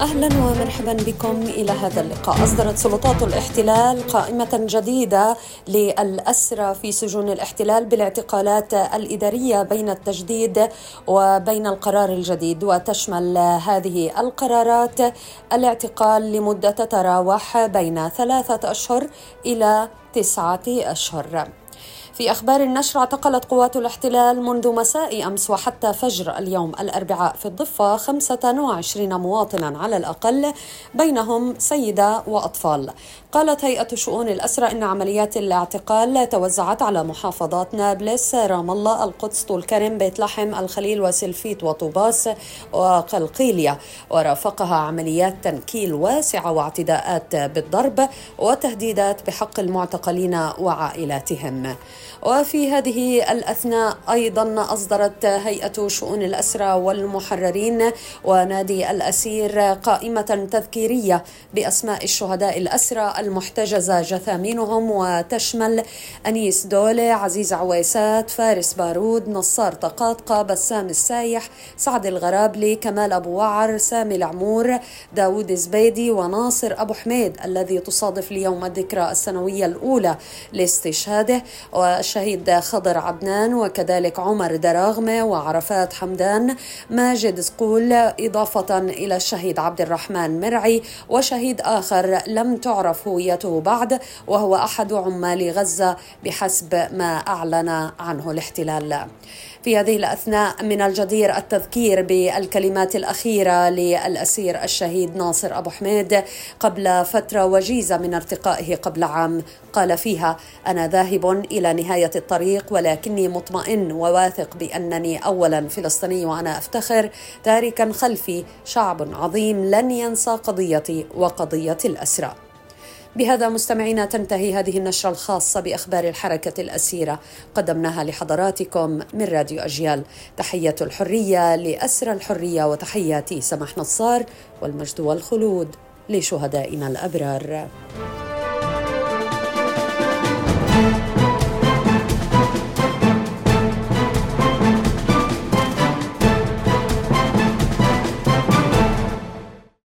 أهلا ومرحبا بكم إلى هذا اللقاء. أصدرت سلطات الاحتلال قائمة جديدة للأسرى في سجون الاحتلال بالاعتقالات الإدارية بين التجديد وبين القرار الجديد وتشمل هذه القرارات الاعتقال لمدة تتراوح بين ثلاثة أشهر إلى تسعة أشهر. في أخبار النشر اعتقلت قوات الاحتلال منذ مساء أمس وحتى فجر اليوم الأربعاء في الضفة 25 مواطنا على الأقل بينهم سيدة وأطفال. قالت هيئة شؤون الأسرى إن عمليات الاعتقال توزعت على محافظات نابلس رام الله القدس طول كرم بيت لحم الخليل وسلفيت وطوباس وقلقيلية. ورافقها عمليات تنكيل واسعة واعتداءات بالضرب وتهديدات بحق المعتقلين وعائلاتهم. وفي هذه الأثناء أيضا أصدرت هيئة شؤون الأسرى والمحررين ونادي الأسير قائمة تذكيرية بأسماء الشهداء الأسرى المحتجزة جثامينهم وتشمل أنيس دولة عزيز عويسات فارس بارود نصار طقاطقة بسام السايح سعد الغرابلي كمال أبو وعر سامي العمور داود زبيدي وناصر أبو حميد الذي تصادف اليوم الذكرى السنوية الأولى لاستشهاده. والشهيد خضر عدنان وكذلك عمر دراغمة وعرفات حمدان ماجد سقول إضافة إلى الشهيد عبد الرحمن مرعي وشهيد آخر لم تعرف هويته بعد وهو أحد عمال غزة بحسب ما أعلن عنه الاحتلال. في هذه الأثناء من الجدير التذكير بالكلمات الأخيرة للأسير الشهيد ناصر أبو حميد قبل فترة وجيزة من ارتقائه قبل عام قال فيها أنا ذاهب إلى نهاية الطريق ولكني مطمئن وواثق بأنني أولا فلسطيني وأنا أفتخر. تاركا خلفي شعب عظيم لن ينسى قضيتي وقضية الأسرى. بهذا مستمعينا تنتهي هذه النشرة الخاصة بأخبار الحركة الأسيرة. قدمناها لحضراتكم من راديو أجيال. تحية الحرية لأسرى الحرية وتحياتي سمح نصار والمجد والخلود لشهدائنا الأبرار.